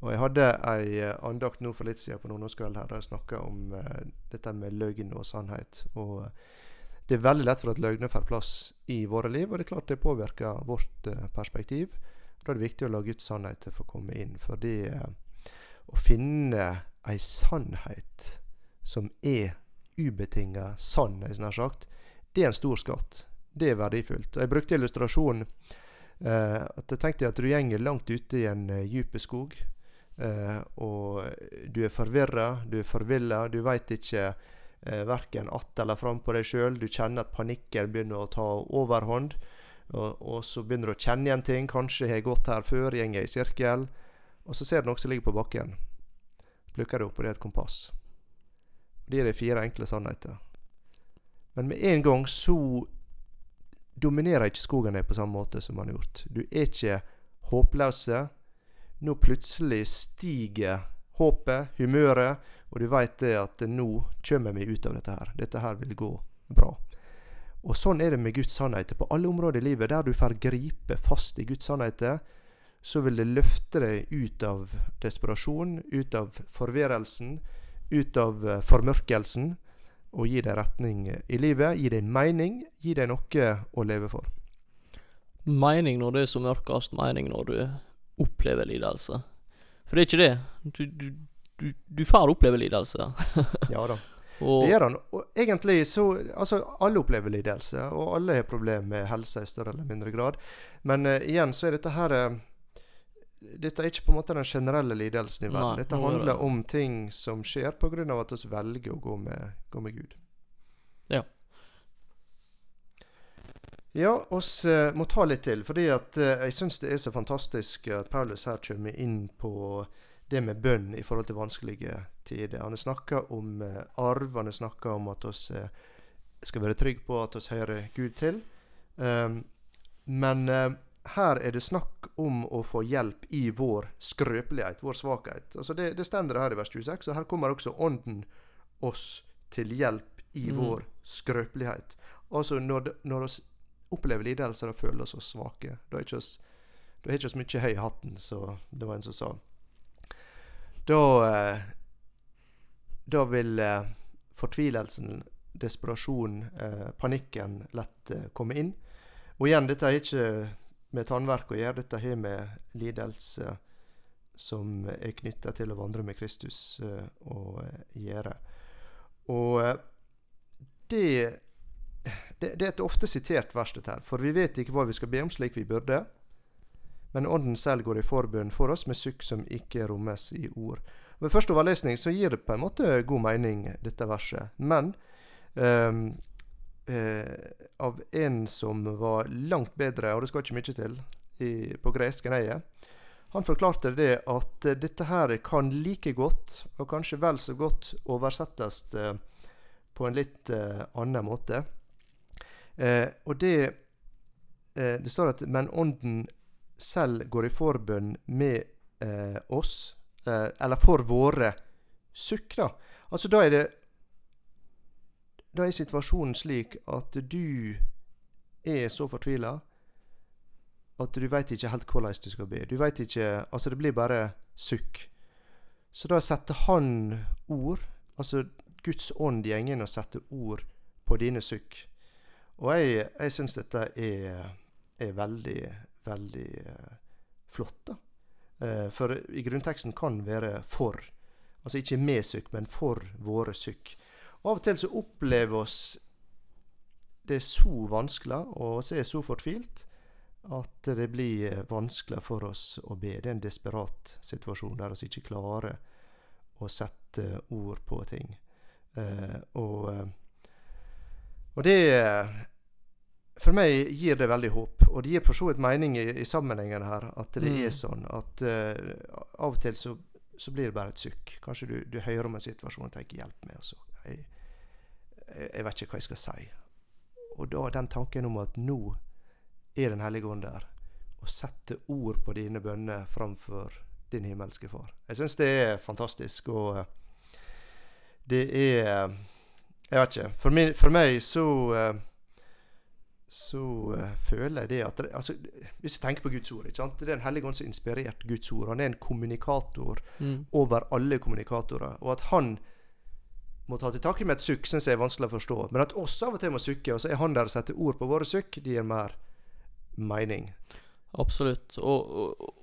Og jeg hadde ei eh, andakt nå for litt siden på Nordnorskveld her der jeg snakka om eh, dette med løgn og sannhet. Og eh, det er veldig lett for at løgner får plass i våre liv, og det er klart det påvirker vårt eh, perspektiv. Da er det viktig å lage ut sannhet å komme inn. fordi eh, å finne ei sannhet som er ubetinga sann, nær sagt, det er en stor skatt. Det er verdifullt. Og Jeg brukte illustrasjonen at jeg tenkte at du gjenger langt ute i en uh, dyp skog. Eh, og du er forvirra, du er forvilla, du veit ikke eh, verken att eller fram på deg sjøl. Du kjenner at panikken begynner å ta overhånd. Og, og så begynner du å kjenne igjen ting. Kanskje har jeg gått her før, gjenger i sirkel. Og så ser du noe som ligger på bakken. Plukker det opp, og det er et kompass. Det gir deg fire enkle sannheter. Men med en gang så dominerer ikke skogen deg på samme måte som den har gjort. Du er ikke håpløse. Nå plutselig stiger håpet, humøret, og du veit det at nå kommer vi ut av dette her. Dette her vil gå bra. Og sånn er det med Guds sannheter på alle områder i livet. Der du får gripe fast i Guds sannheter, så vil det løfte deg ut av desperasjon, ut av forvirrelsen, ut av eh, formørkelsen, og gi deg retning i livet, gi deg mening, gi deg noe å leve for. Mening når det er som mørkest, mening når du opplever lidelse. For det er ikke det. Du, du, du, du får oppleve lidelse. Ja da. Og Det gjør han. Og egentlig så Altså, alle opplever lidelse, og alle har problemer med helse i større eller mindre grad. Men uh, igjen så er dette her uh, dette er ikke på en måte den generelle lidelsen i verden. Nei, dette er handler det- om ting som skjer pga. at vi velger å gå med, gå med Gud. Ja. Ja, oss eh, må ta litt til. fordi at eh, jeg syns det er så fantastisk at Paulus her kommer inn på det med bønn i forhold til vanskelige tider. Han snakker om eh, arv, han snakker om at eh, skal være trygge på at vi hører Gud til. Um, men her er det snakk om å få hjelp i vår skrøpelighet, vår svakhet. Altså det, det stender her i vers 26, og her kommer også Ånden oss til hjelp i mm. vår skrøpelighet. Altså når, når vi opplever lidelse, da føler oss svake. Da er ikke oss ikke så mye høy i hatten, så det var en som sa. Da eh, Da vil eh, fortvilelsen, desperasjon, eh, panikken lett komme inn. Og igjen, dette har ikke med tannverk å gjøre, dette har med lidelse som er knytta til å vandre med Kristus å gjøre. Og det, det, det er et ofte sitert vers, dette her. For vi vet ikke hva vi skal be om slik vi burde. Men Ånden selv går i forbønn for oss med sukk som ikke rommes i ord. Ved første overlesning så gir det på en måte god mening, dette verset. Men um, uh, av en som var langt bedre, og det skal ikke mye til, i, på gresk enn jeg er, han forklarte det at dette her kan like godt, og kanskje vel så godt, oversettes eh, på en litt eh, annen måte. Eh, og det eh, Det står at 'men Ånden selv går i forbønn med eh, oss', eh, eller for våre sukk, da. Altså da er det Da er situasjonen slik at du er så fortvila at du veit ikke helt hvordan du skal be. Du veit ikke Altså, det blir bare sukk. Så da setter han ord, altså Guds ånd går inn og setter ord på dine sukk. Og jeg, jeg syns dette er, er veldig, veldig eh, flott, da. Eh, for i grunnteksten kan være 'for'. Altså ikke med sukk, men for våre sukk. Og Av og til så opplever oss det er så vanskelig, og vi er så fortvilt, at det blir eh, vanskelig for oss å be. Det er en desperat situasjon der vi ikke klarer å sette ord på ting. Eh, og, og det For meg gir det veldig håp. Og det gir for så vidt mening i, i sammenhengen her, at det Mm. er sånn. At uh, av og til så, så blir det bare et sukk. Kanskje du, du hører om en situasjon og tenker 'hjelp meg', og så jeg, jeg, jeg vet ikke hva jeg skal si. Og da den tanken om at nå er Den hellige ånd der, og setter ord på dine bønner framfor din himmelske Far. Jeg syns det er fantastisk, og eh, det er Jeg vet ikke. For, min, for meg så eh, så eh, føler jeg det at altså, Hvis du tenker på Guds ord? Det er Den hellige ånd som har inspirert Guds ord. Han er en kommunikator Mm. over alle kommunikatorer. Og at han må ta til takke med et sukk, syns jeg er vanskelig å forstå. Men at oss av og til må sukke, og så er han der og setter ord på våre sukk, det gir mer mening. Absolutt. Og, og,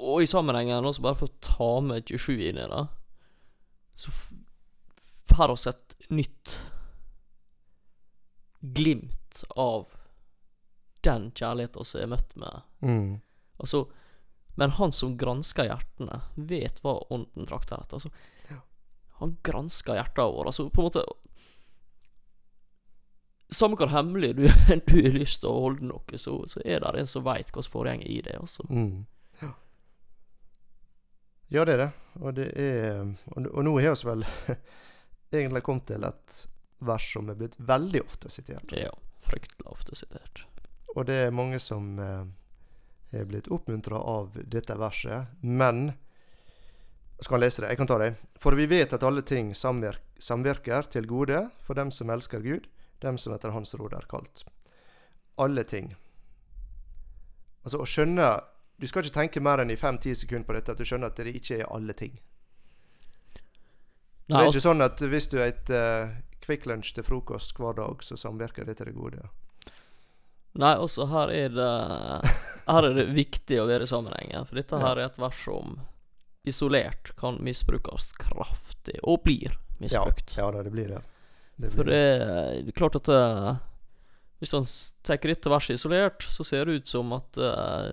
og i sammenhengen, også bare for å ta med 27 inn i det, så får oss et nytt glimt av den kjærligheten som er møtt med. Mm. Altså, men han som gransker hjertene, vet hva ånden trakter etter. Altså, han gransker hjertene våre. Altså, på en måte Samme hvor hemmelig du, du har lyst til å holde noe, så, så er det en som veit hva som foregår i det. Altså. Mm. Ja. ja, det er det. Og det er Og, og nå har vi vel egentlig kommet til et vers som er blitt veldig ofte sitert. Ja, fryktelig ofte sitert. Og det er mange som eh, er blitt oppmuntra av dette verset. Men skal han lese det? Jeg kan ta det. For vi vet at alle ting samvirker, samvirker til gode for dem som elsker Gud, dem som etter Hans råd er kalt. Alle ting. Altså å skjønne Du skal ikke tenke mer enn i fem-ti sekunder på dette, at du skjønner at det ikke er alle ting. det er altså, ikke sånn at hvis du spiser uh, Kvikk Lunsj til frokost hver dag, så samvirker det til det gode. Nei, også her er det Her er det viktig å være i sammenhengen, for dette her er et vers som isolert kan misbrukes kraftig, og blir misbrukt. Ja, ja det blir det. det For blir det, det er klart at uh, Hvis han tar dette verset isolert, så ser det ut som at uh,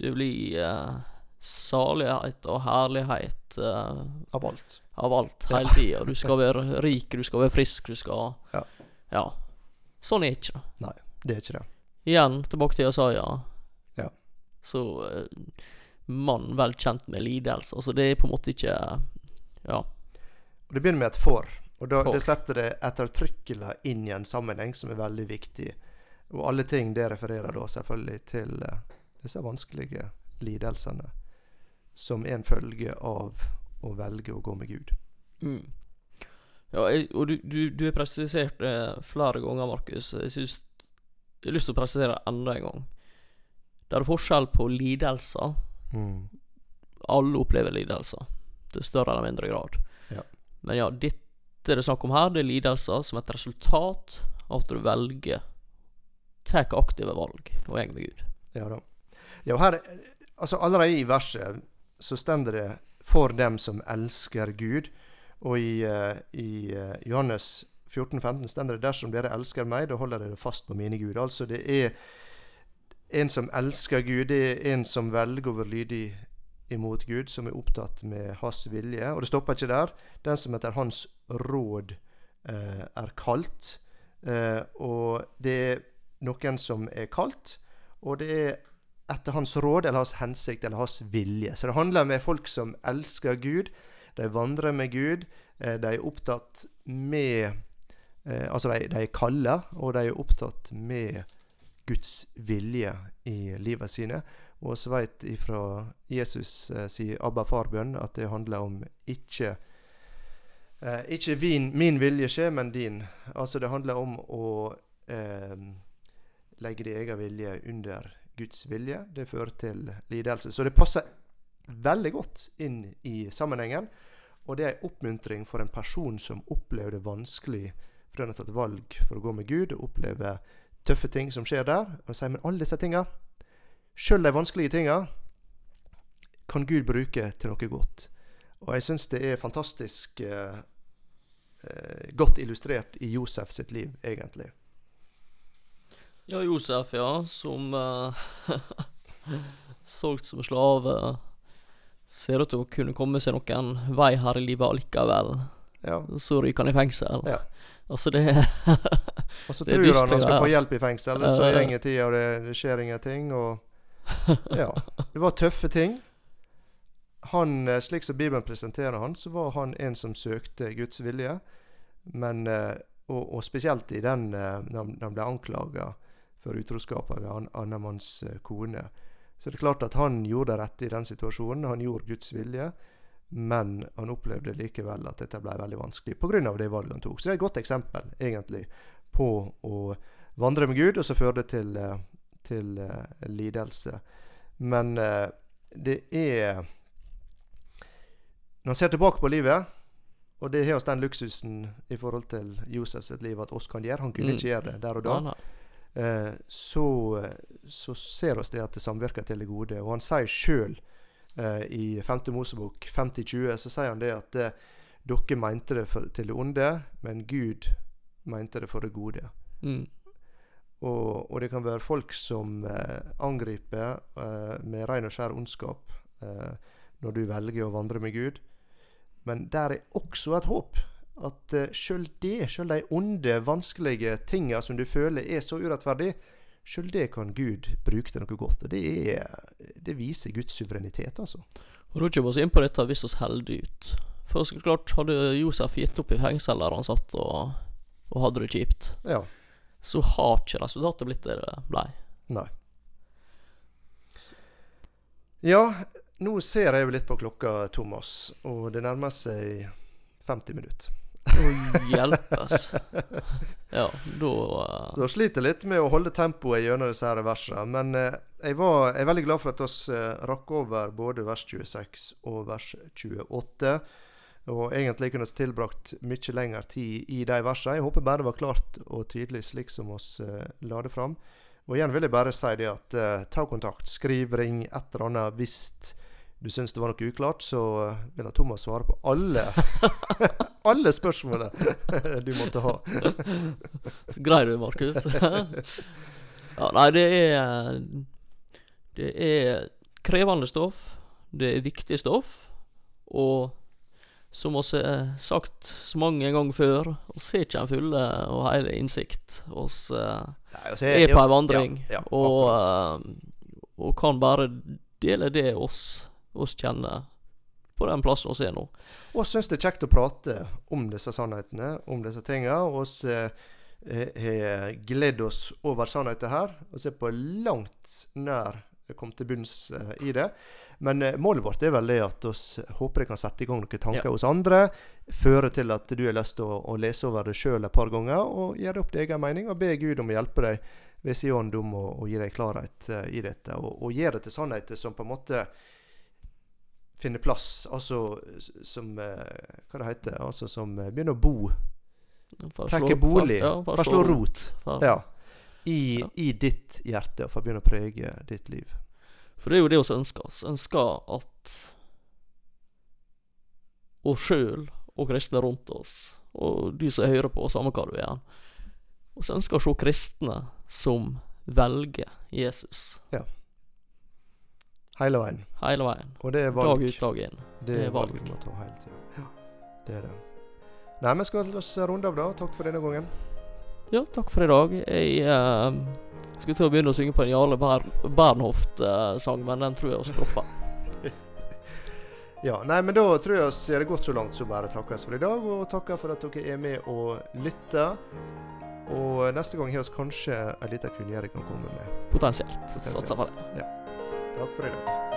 Det blir uh, salighet og herlighet uh, Av alt. av alt Ja. hele tida. Du skal være rik, du skal være frisk, du skal Ja. Ja. Sånn er ikke det. Det er ikke det. Igjen tilbake til Jesaja. Ja. Så uh, mann vel kjent med lidelse. Altså det er på en måte ikke Ja. Og Det begynner med et for. Og da, For. Det setter det ettertrykkelig inn i en sammenheng som er veldig viktig. Og alle ting det refererer da selvfølgelig til uh, disse vanskelige lidelsene som er en følge av å velge å gå med Gud. Mm. Ja, jeg, og du, du, du har presisert det flere ganger, Markus. Jeg synes Jeg har lyst til å presisere enda en gang. Det er forskjell på lidelser. Mm. Alle opplever lidelser, til større eller mindre grad. Ja. Men ja, dette det er snakk om her, det er lidelser som et resultat av at du velger tar aktive valg og går med Gud. Ja da. Ja, her, altså allerede i verset så stender det 'for dem som elsker Gud'. Og i, eh, i eh, Johannes 14,15 stender det 'dersom dere elsker meg, da holder dere fast på mine Gud'. Altså det er en som elsker Gud, det er en som velger å være lydig imot Gud, som er opptatt med hans vilje. Og det stopper ikke der. Den som etter hans råd eh, er kalt. Eh, og det er noen som er kalt, og det er etter hans råd eller hans hensikt eller hans vilje. Så det handler med folk som elsker Gud. De vandrer med Gud. eh, De er opptatt med eh, Altså, de, de er kalde, og de er opptatt med Guds vilje i livet sine. Og så veit ifra Jesus eh, sin Abba far-bønn at det handler om ikke eh, Ikke vin, min vilje skjer, men din. Altså, det handler om å eh, legge din egen vilje under Guds vilje. Det fører til lidelse. Så det passer veldig godt inn i sammenhengen. Og det er en oppmuntring for en person som opplever det vanskelig fordi han har tatt valg for å gå med Gud, og oppleve tøffe ting som skjer der. Og sier men alle disse tinga, sjøl de vanskelige tinga, kan Gud bruke til noe godt. Og jeg syns det er fantastisk eh, eh, godt illustrert i Josef sitt liv, egentlig. Ja, Josef, ja, som uh, solgt som slave. Ser ut til å kunne komme seg noen vei her i livet allikevel. Ja. Så ryker han i fengsel. Ja. Altså, det Og så tror han han skal få hjelp i fengselet, så går tida, og det, det skjer ingenting. Og ja. Det var tøffe ting. Han, eh, Slik som Bibelen presenterer han, så var han en som søkte Guds vilje. Men, eh, og, og spesielt i den eh, når han- ble anklaga for utroskap av en annemanns manns kone. Så det er klart at han gjorde det rette i den situasjonen. Han gjorde Guds vilje. Men han opplevde likevel at dette ble veldig vanskelig pga. det valget han tok. Så det er et godt eksempel egentlig på å vandre med Gud, og så fører det til, eh, til uh, lidelse. Men uh, det er Når han ser tilbake på livet, og det har oss den luksusen i forhold til Josef sitt liv at oss kan gjøre, han kunne Mm. ikke gjøre det der og da, Ja, så, så ser oss det at det samvirker til det gode. Og han sier sjøl i 5. Mosebok 50-20, så sier han det at det, dere mente det for, til det onde, men Gud mente det for det gode. Mm. Og, og det kan være folk som eh, angriper eh, med ren og skjær ondskap eh, når du velger å vandre med Gud. Men der er også et håp. At eh, sjøl det, sjøl de onde, vanskelige tinga som du føler er så urettferdig, sjøl det kan Gud bruke til noe godt. Og det, er, det viser Guds suverenitet, altså. Og da kommer vi inn på dette hvis vi holder ut. For så klart, hadde Josef gitt opp i fengsel der han satt og, og hadde det kjipt, Ja. så har ikke resultatet blitt det det blei. Nei. Ja, nå ser jeg jo litt på klokka, Thomas, og det nærmer seg 50 minutter. Å hjelpes. Ja, da uh... Så jeg sliter litt med å holde tempoet gjennom disse her versene. Men uh, jeg, var, jeg er veldig glad for at vi uh, rakk over både vers 26 og vers 28. Og egentlig kunne vi tilbrakt mye lengre tid i de versene. Jeg håper bare det var klart og tydelig slik som eh, la det fram. Og igjen vil jeg bare si det at eh, ta kontakt. Skriv, ring, et eller annet hvis du syns det var noe uklart. Så eh, vil jeg Thomas svare på alle alle spørsmålene du måtte ha. Så greier du, Markus. ja, nei, det er Det er krevende stoff. Det er viktig stoff. Og som vi har sagt så mange ganger før, vi har ikke en fulle og hele innsikt. Vi Nei, altså, er på ei vandring, ja, ja, og, eh, og kan bare dele det oss, oss kjenner på den plassen vi er nå. Og syns det er kjekt å prate om disse sannhetene, om disse tingene. Og vi har gledd oss over sannheten her. Og ser på langt nær kommet til bunns eh, i det. Men eh, målet vårt er vel det at vi håper det kan sette i gang noen tanker Ja. hos andre. Føre til at du har lyst til å, å lese over det sjøl et par ganger og gjøre opp din egen mening. Og be Gud om å hjelpe deg ved sin ånd om å, å gi deg klarhet eh, i dette. Og, og gjøre det til sannheter som på en måte finner plass, altså som eh, Hva det heter Altså som eh, begynner å bo. Trekke bolig. ja, for slå rot. For, Ja. I, Ja. I ditt hjerte, for å begynne å prege ditt liv. for det er jo det vi ønsker. Vi ønsker at oss sjøl og kristne rundt oss, og de som hører på, samme hva du er, vi ønsker å se kristne som velger Jesus Hele veien. hele veien. Og det er Dag ut, dag inn. Det det er valg valg. du må ta hele tida. Ja, det er det. Nei, men skal vi oss runde av, da? Takk for denne gangen. Ja, takk for i dag. Jeg uh, skulle til å begynne å synge på en Jarle Ber Bernhoft-sang, men den tror jeg vi stopper. Ja, nei, men da tror jeg vi har det godt så langt, så bare takkes for i dag. Og takker for at dere er med og lytter. Og neste gang har vi kanskje en liten kunngjøring kan komme med. Potensielt. Potensielt. Satser på det. Takk Até o.